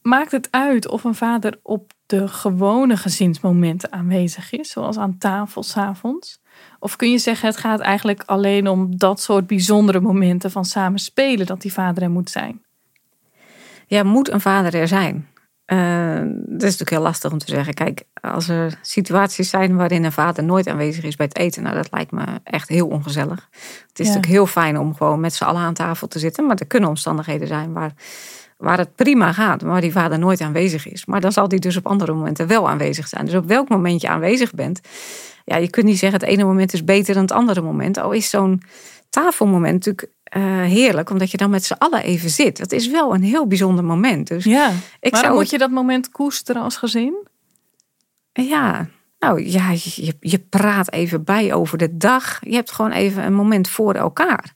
maakt het uit of een vader op de gewone gezinsmomenten aanwezig is, zoals aan tafel s'avonds? Of kun je zeggen, het gaat eigenlijk alleen om dat soort bijzondere momenten van samen spelen dat die vader er moet zijn? Ja, moet een vader er zijn? Eh, dat is natuurlijk heel lastig om te zeggen. Kijk, als er situaties zijn waarin een vader nooit aanwezig is bij het eten, nou, dat lijkt me echt heel ongezellig. Het is Ja. natuurlijk heel fijn om gewoon met z'n allen aan tafel te zitten, maar er kunnen omstandigheden zijn waar, waar het prima gaat, maar waar die vader nooit aanwezig is. Maar dan zal die dus op andere momenten wel aanwezig zijn. Dus op welk moment je aanwezig bent, ja, je kunt niet zeggen het ene moment is beter dan het andere moment. Al is zo'n tafelmoment natuurlijk eh, heerlijk, omdat je dan met z'n allen even zit. Dat is wel een heel bijzonder moment. Dus Ja, ik maar zou moet je dat moment koesteren als gezin? ja, nou ja, je, je praat even bij over de dag. Je hebt gewoon even een moment voor elkaar.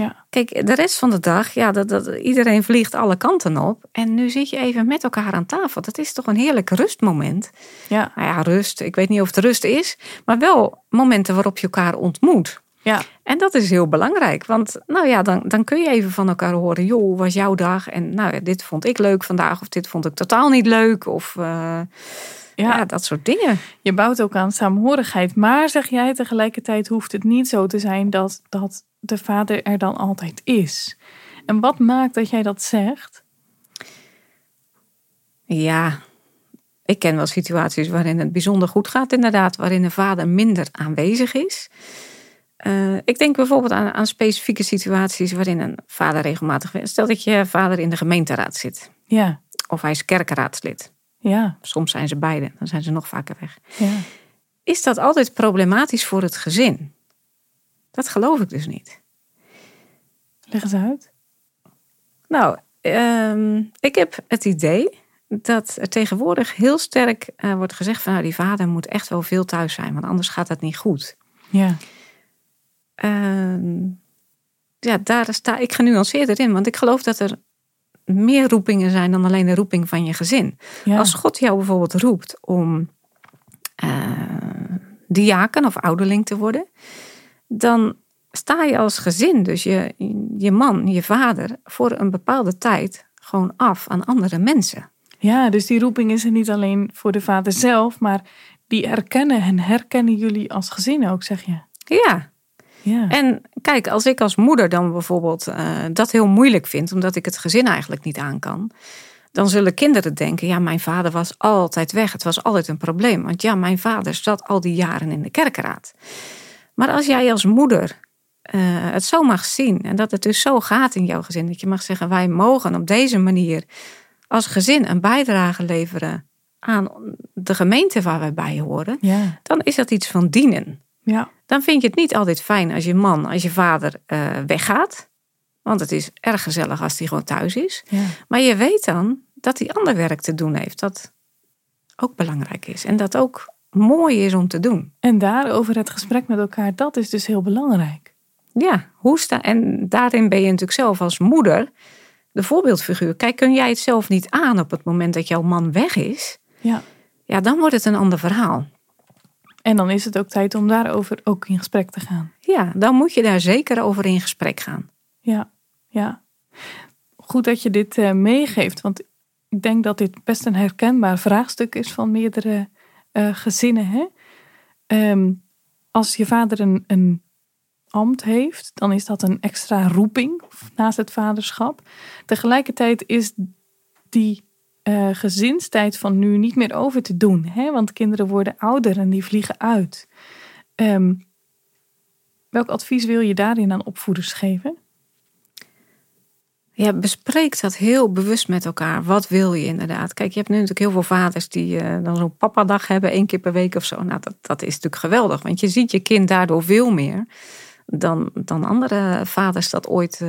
Ja. Kijk, de rest van de dag, ja, dat, dat, iedereen vliegt alle kanten op. En nu zit je even met elkaar aan tafel. Dat is toch een heerlijk rustmoment. Ja. Nou ja, rust. Ik weet niet of het rust is, maar wel momenten waarop je elkaar ontmoet. Ja. En dat is heel belangrijk, want nou ja, dan, dan kun je even van elkaar horen, joh, hoe was jouw dag? En nou ja, dit vond ik leuk vandaag, of dit vond ik totaal niet leuk, of eh, ja. Ja. dat soort dingen. Je bouwt ook aan saamhorigheid. Maar zeg jij tegelijkertijd hoeft het niet zo te zijn dat, dat de vader er dan altijd is. En wat maakt dat jij dat zegt? Ja, ik ken wel situaties waarin het bijzonder goed gaat, inderdaad, waarin een vader minder aanwezig is. Eh, ik denk bijvoorbeeld aan, aan specifieke situaties waarin een vader regelmatig. Stel dat je vader in de gemeenteraad zit, Ja, of hij is kerkenraadslid. ja, Soms zijn ze beide, dan zijn ze nog vaker weg. ja. Is dat altijd problematisch voor het gezin? Dat geloof ik dus niet. Leg eens uit. Nou, ehm, ik heb het idee dat er tegenwoordig heel sterk eh, wordt gezegd van nou, die vader moet echt wel veel thuis zijn, want anders gaat het niet goed. Ja, Ehm, ja, daar sta ik genuanceerder in, want ik geloof dat er meer roepingen zijn dan alleen de roeping van je gezin. ja. Als God jou bijvoorbeeld roept om eh diaken of ouderling te worden, dan sta je als gezin, dus je, je man, je vader, voor een bepaalde tijd gewoon af aan andere mensen. ja, dus die roeping is er niet alleen voor de vader zelf, maar die herkennen en herkennen jullie als gezin ook, zeg je. Ja, Ja, en kijk, als ik als moeder dan bijvoorbeeld eh, dat heel moeilijk vind, omdat ik het gezin eigenlijk niet aan kan, dan zullen kinderen denken, ja, mijn vader was altijd weg. Het was altijd een probleem, want ja, mijn vader zat al die jaren in de kerkraad. Maar als jij als moeder eh, het zo mag zien en dat het dus zo gaat in jouw gezin, dat je mag zeggen, wij mogen op deze manier als gezin een bijdrage leveren aan de gemeente waar wij bij horen, ja, dan is dat iets van dienen ja, dan vind je het niet altijd fijn als je man, als je vader eh, weggaat. Want het is erg gezellig als hij gewoon thuis is. ja. Maar je weet dan dat hij ander werk te doen heeft. Dat ook belangrijk is. En dat ook mooi is om te doen. En daarover het gesprek met elkaar, dat is dus heel belangrijk. Ja, hoe sta, en daarin ben je natuurlijk zelf als moeder de voorbeeldfiguur. Kijk, kun jij het zelf niet aan op het moment dat jouw man weg is? Ja. Ja, dan wordt het een ander verhaal. En dan is het ook tijd om daarover ook in gesprek te gaan. Ja, dan moet je daar zeker over in gesprek gaan. Ja, ja. Goed dat je dit eh, meegeeft, want ik denk dat dit best een herkenbaar vraagstuk is van meerdere eh, gezinnen. Hè? Ehm, als je vader een, een ambt heeft, dan is dat een extra roeping naast het vaderschap. Tegelijkertijd is die eh, gezinstijd van nu niet meer over te doen, hè? want kinderen worden ouder en die vliegen uit. Ehm, welk advies wil je daarin aan opvoeders geven? Ja, bespreek dat heel bewust met elkaar. Wat wil je inderdaad? Kijk, je hebt nu natuurlijk heel veel vaders die eh, dan zo'n papadag hebben, één keer per week of zo. Nou, dat, dat is natuurlijk geweldig, want je ziet je kind daardoor veel meer dan, dan andere vaders dat ooit eh,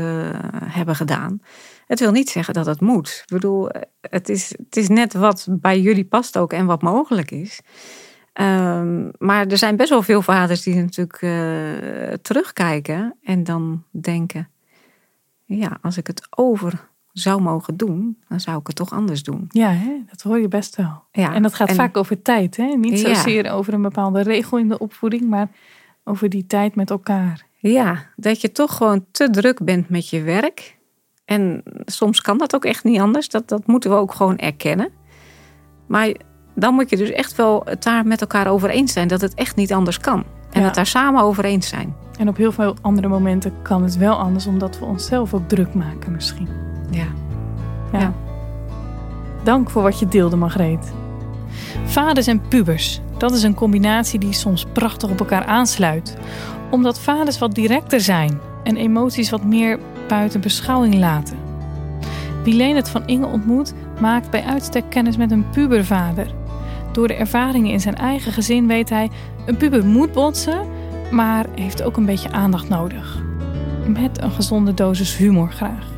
hebben gedaan. Het wil niet zeggen dat het moet. Ik bedoel, het is, het is net wat bij jullie past ook en wat mogelijk is. Ehm, maar er zijn best wel veel vaders die natuurlijk eh, terugkijken en dan denken: ja, als ik het over zou mogen doen, dan zou ik het toch anders doen. Ja, hè? dat hoor je best wel. Ja, en dat gaat vaak over tijd, hè? Niet Ja. zozeer over een bepaalde regel in de opvoeding, maar over die tijd met elkaar. Ja, dat je toch gewoon te druk bent met je werk. En soms kan dat ook echt niet anders. Dat, dat moeten we ook gewoon erkennen. Maar dan moet je dus echt wel het daar met elkaar over eens zijn dat het echt niet anders kan. En Ja. het daar samen over eens zijn. En op heel veel andere momenten kan het wel anders, omdat we onszelf ook druk maken misschien. Ja. Ja. Ja. Dank voor wat je deelde, Margreet. Vaders en pubers, dat is een combinatie die soms prachtig op elkaar aansluit. Omdat vaders wat directer zijn en emoties wat meer buiten beschouwing laten. Wie Leonard van Inge ontmoet, maakt bij uitstek kennis met een pubervader. Door de ervaringen in zijn eigen gezin weet hij, een puber moet botsen, maar heeft ook een beetje aandacht nodig. Met een gezonde dosis humor graag.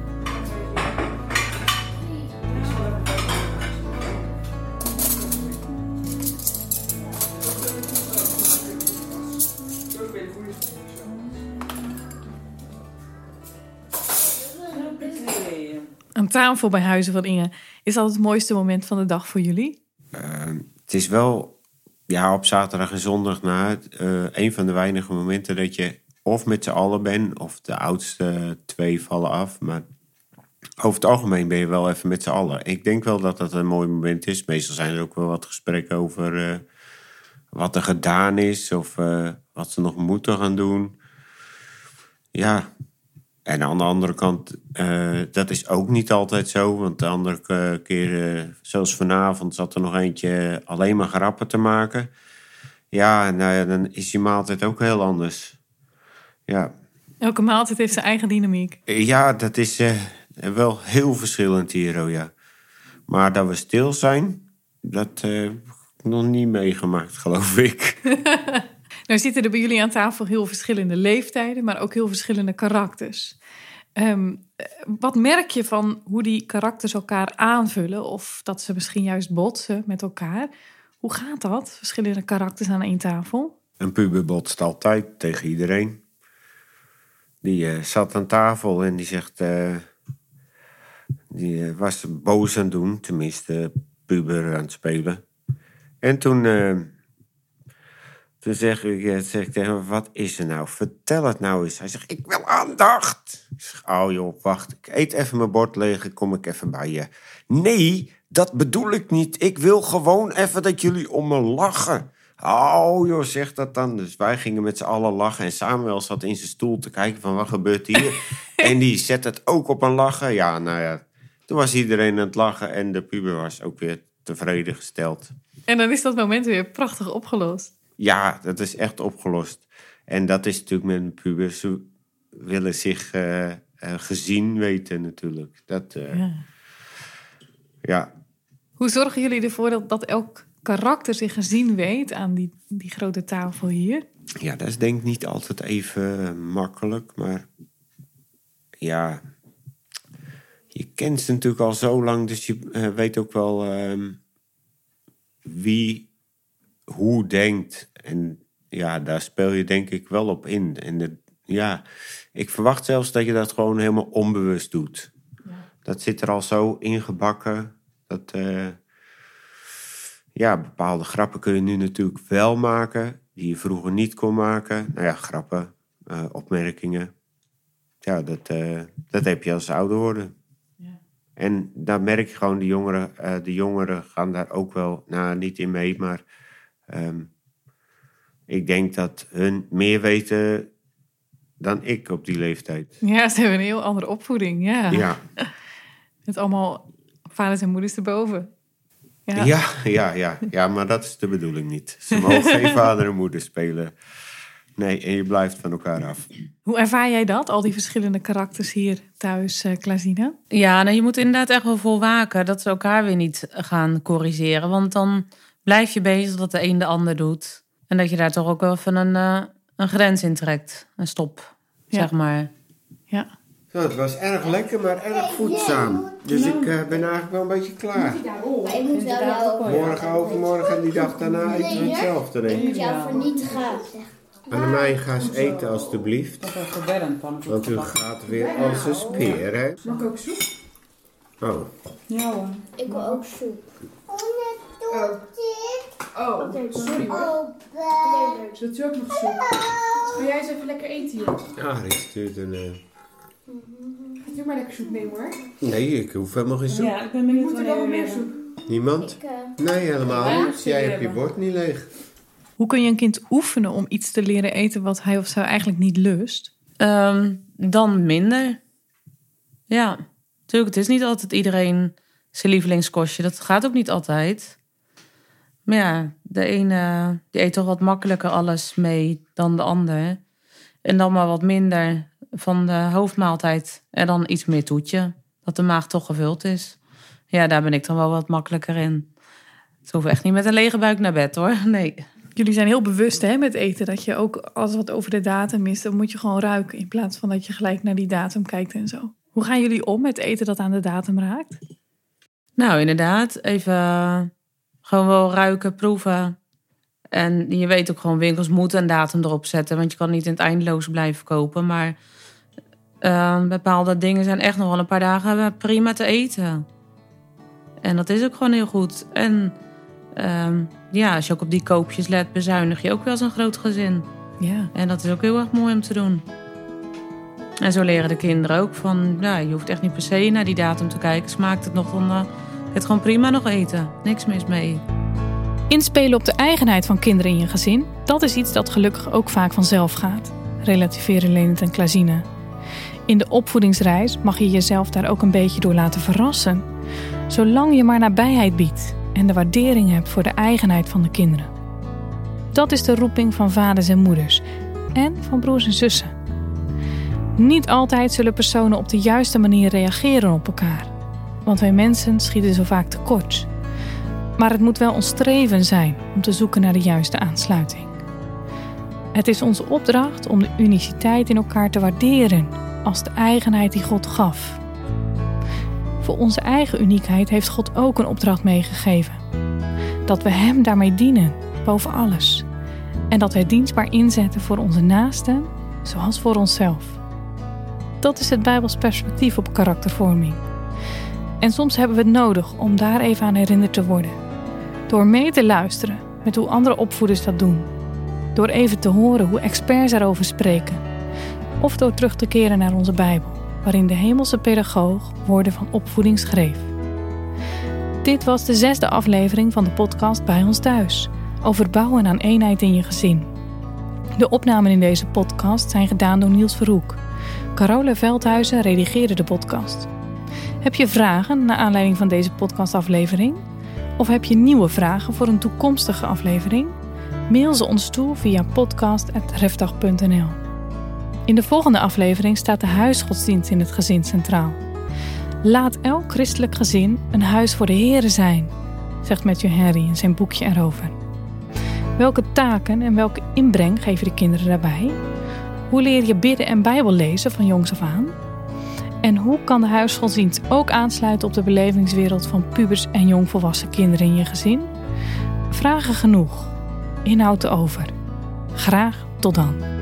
tafel bij Huizen van Inge. Is dat het mooiste moment van de dag voor jullie? Ehm, het is wel ja, op zaterdag en zondag na eh, een van de weinige momenten dat je of met z'n allen bent, of de oudste twee vallen af. Maar over het algemeen ben je wel even met z'n allen. Ik denk wel dat dat een mooi moment is. Meestal zijn er ook wel wat gesprekken over eh, wat er gedaan is of eh, wat ze nog moeten gaan doen. Ja, en aan de andere kant, eh, dat is ook niet altijd zo. Want de andere ke- keer, eh, zoals vanavond, zat er nog eentje alleen maar grappen te maken. Ja, nou ja, dan is die maaltijd ook heel anders. Ja, Elke maaltijd heeft zijn eigen dynamiek. ja dat is eh, wel heel verschillend hier, oh ja. Maar dat we stil zijn, dat eh, heb ik nog niet meegemaakt, geloof ik. [LAUGHS] Nou zitten er bij jullie aan tafel heel verschillende leeftijden, maar ook heel verschillende karakters. Ehm, eh, wat merk je van hoe die karakters elkaar aanvullen? Of dat ze misschien juist botsen met elkaar? Hoe gaat dat? Verschillende karakters aan één tafel? Een puber botst altijd tegen iedereen. Die eh, zat aan tafel en die zegt... eh, die eh, was boos aan het doen, tenminste puber aan het spelen. En toen, toen zeg ik, zeg ik tegen hem, wat is er nou? Vertel het nou eens. Hij zegt, ik wil aandacht. Ik zeg, oh joh, wacht, ik eet even mijn bord leeg kom ik even bij je. Nee, dat bedoel ik niet. Ik wil gewoon even dat jullie om me lachen. Oh joh, zeg dat dan. Dus wij gingen met z'n allen lachen. En Samuel zat in zijn stoel te kijken van wat gebeurt hier. [LAUGHS] en die zet het ook op een lachen. Ja, nou ja. Toen was iedereen aan het lachen. En de puber was ook weer tevreden gesteld. En dan is dat moment weer prachtig opgelost. Ja, dat is echt opgelost. En dat is natuurlijk met een puber. Ze willen zich eh, eh, gezien weten natuurlijk. Dat, eh, Ja. ja. Hoe zorgen jullie ervoor dat, dat elk karakter zich gezien weet aan die, die grote tafel hier? Ja, dat is denk ik niet altijd even makkelijk, maar ja, je kent ze natuurlijk al zo lang, dus je weet ook wel ehm, wie hoe denkt. En ja, daar speel je denk ik wel op in. En de, ja, ik verwacht zelfs dat je dat gewoon helemaal onbewust doet. Dat zit er al zo ingebakken. Dat, eh, ja, bepaalde grappen kun je nu natuurlijk wel maken, die je vroeger niet kon maken. Nou ja, grappen, eh, opmerkingen. Ja, dat, eh, dat heb je als ouder worden. En daar merk je gewoon, de jongeren, de jongeren gaan daar ook wel, nou niet in mee, maar ehm, ik denk dat hun meer weten dan ik op die leeftijd. Ja, ze hebben een heel andere opvoeding. Ja. Ja, [LAUGHS] Met allemaal vaders en moeders erboven. Ja. ja, ja, ja, ja, maar dat is de bedoeling niet. Ze mogen geen [LAUGHS] vader en moeder spelen. Nee, en je blijft van elkaar af. Hoe ervaar jij dat, al die verschillende karakters hier thuis, eh Klazina? Ja, nou, je moet inderdaad echt wel voor waken dat ze elkaar weer niet gaan corrigeren. Want dan blijf je bezig dat de een de ander doet. En dat je daar toch ook wel even een, eh, een grens in trekt. Een stop, Ja. zeg maar. Ja. Zo, het was erg lekker, maar erg voedzaam. Dus ik eh, ben eigenlijk wel een beetje klaar. Maar ik moet wel jou, Morgen, overmorgen en die dag daarna eten we hetzelfde, denk ik ik. moet jou vernietigen. Annemij, ga eens eten alstublieft. Want u gaat weer als een speer, hè? Mag ik ook soep? Oh, Ik wil ook soep. Oh, sorry hoor. U ook nog soep? Ga jij eens even lekker eten hier? Arie stuurt een... eh, Gaat u maar lekker soep nemen hoor. Nee, ik hoef helemaal geen soep. ik ben Ik moet er wel meer soep. Niemand? Ik, eh, Nee, helemaal niet. Jij hebt je bord niet leeg. Hoe kun je een kind oefenen om iets te leren eten wat hij of zij eigenlijk niet lust? Ehm, dan minder. Ja, natuurlijk. Het is niet altijd iedereen zijn lievelingskostje. Dat gaat ook niet altijd. Maar ja, de ene die eet toch wat makkelijker alles mee dan de ander. En dan maar wat minder van de hoofdmaaltijd. En dan iets meer toetje. Dat de maag toch gevuld is. Ja, daar ben ik dan wel wat makkelijker in. Het hoeft echt niet met een lege buik naar bed hoor. Nee. Jullie zijn heel bewust hè, met eten dat je ook als wat over de datum is, dan moet je gewoon ruiken in plaats van dat je gelijk naar die datum kijkt en zo. Hoe gaan jullie om met eten dat aan de datum raakt? Nou, inderdaad. Even gewoon wel ruiken, proeven. En je weet ook gewoon, winkels moeten een datum erop zetten. Want je kan niet in het eindeloos blijven kopen. Maar Ehm, bepaalde dingen zijn echt nog wel een paar dagen prima te eten. En dat is ook gewoon heel goed. En ehm, ja, als je ook op die koopjes let, bezuinig je ook wel zo'n groot gezin. Ja. En dat is ook heel erg mooi om te doen. En zo leren de kinderen ook van, ja, je hoeft echt niet per se naar die datum te kijken. Smaakt het nog, dan het gewoon prima nog eten. Niks mis mee. Inspelen op de eigenheid van kinderen in je gezin, dat is iets dat gelukkig ook vaak vanzelf gaat. Relativeren Leonard en Klazine. In de opvoedingsreis mag je jezelf daar ook een beetje door laten verrassen. Zolang je maar nabijheid biedt en de waardering hebt voor de eigenheid van de kinderen. Dat is de roeping van vaders en moeders en van broers en zussen. Niet altijd zullen personen op de juiste manier reageren op elkaar, want wij mensen schieten zo vaak tekort. Maar het moet wel ons streven zijn om te zoeken naar de juiste aansluiting. Het is onze opdracht om de uniciteit in elkaar te waarderen als de eigenheid die God gaf. Voor onze eigen uniekheid heeft God ook een opdracht meegegeven. Dat we Hem daarmee dienen, boven alles. En dat wij dienstbaar inzetten voor onze naasten, zoals voor onszelf. Dat is het Bijbels perspectief op karaktervorming. En soms hebben we het nodig om daar even aan herinnerd te worden. Door mee te luisteren met hoe andere opvoeders dat doen. Door even te horen hoe experts erover spreken. Of door terug te keren naar onze Bijbel, waarin de hemelse pedagoog woorden van opvoeding schreef. Dit was de zesde aflevering van de podcast Bij ons thuis. Over bouwen aan eenheid in je gezin. De opnamen in deze podcast zijn gedaan door Niels Verhoek. Carole Veldhuizen redigeerde de podcast. Heb je vragen naar aanleiding van deze podcastaflevering? Of heb je nieuwe vragen voor een toekomstige aflevering? Mail ze ons toe via podcast.refdag.nl. In de volgende aflevering staat de huisgodsdienst in het gezin centraal. Laat elk christelijk gezin een huis voor de Here zijn, zegt Matthew Henry in zijn boekje erover. Welke taken en welke inbreng geven de kinderen daarbij? Hoe leer je bidden en Bijbel lezen van jongs af aan? En hoe kan de huisgodsdienst ook aansluiten op de belevingswereld van pubers en jongvolwassen kinderen in je gezin? Vragen genoeg. Inhoud over. Graag tot dan.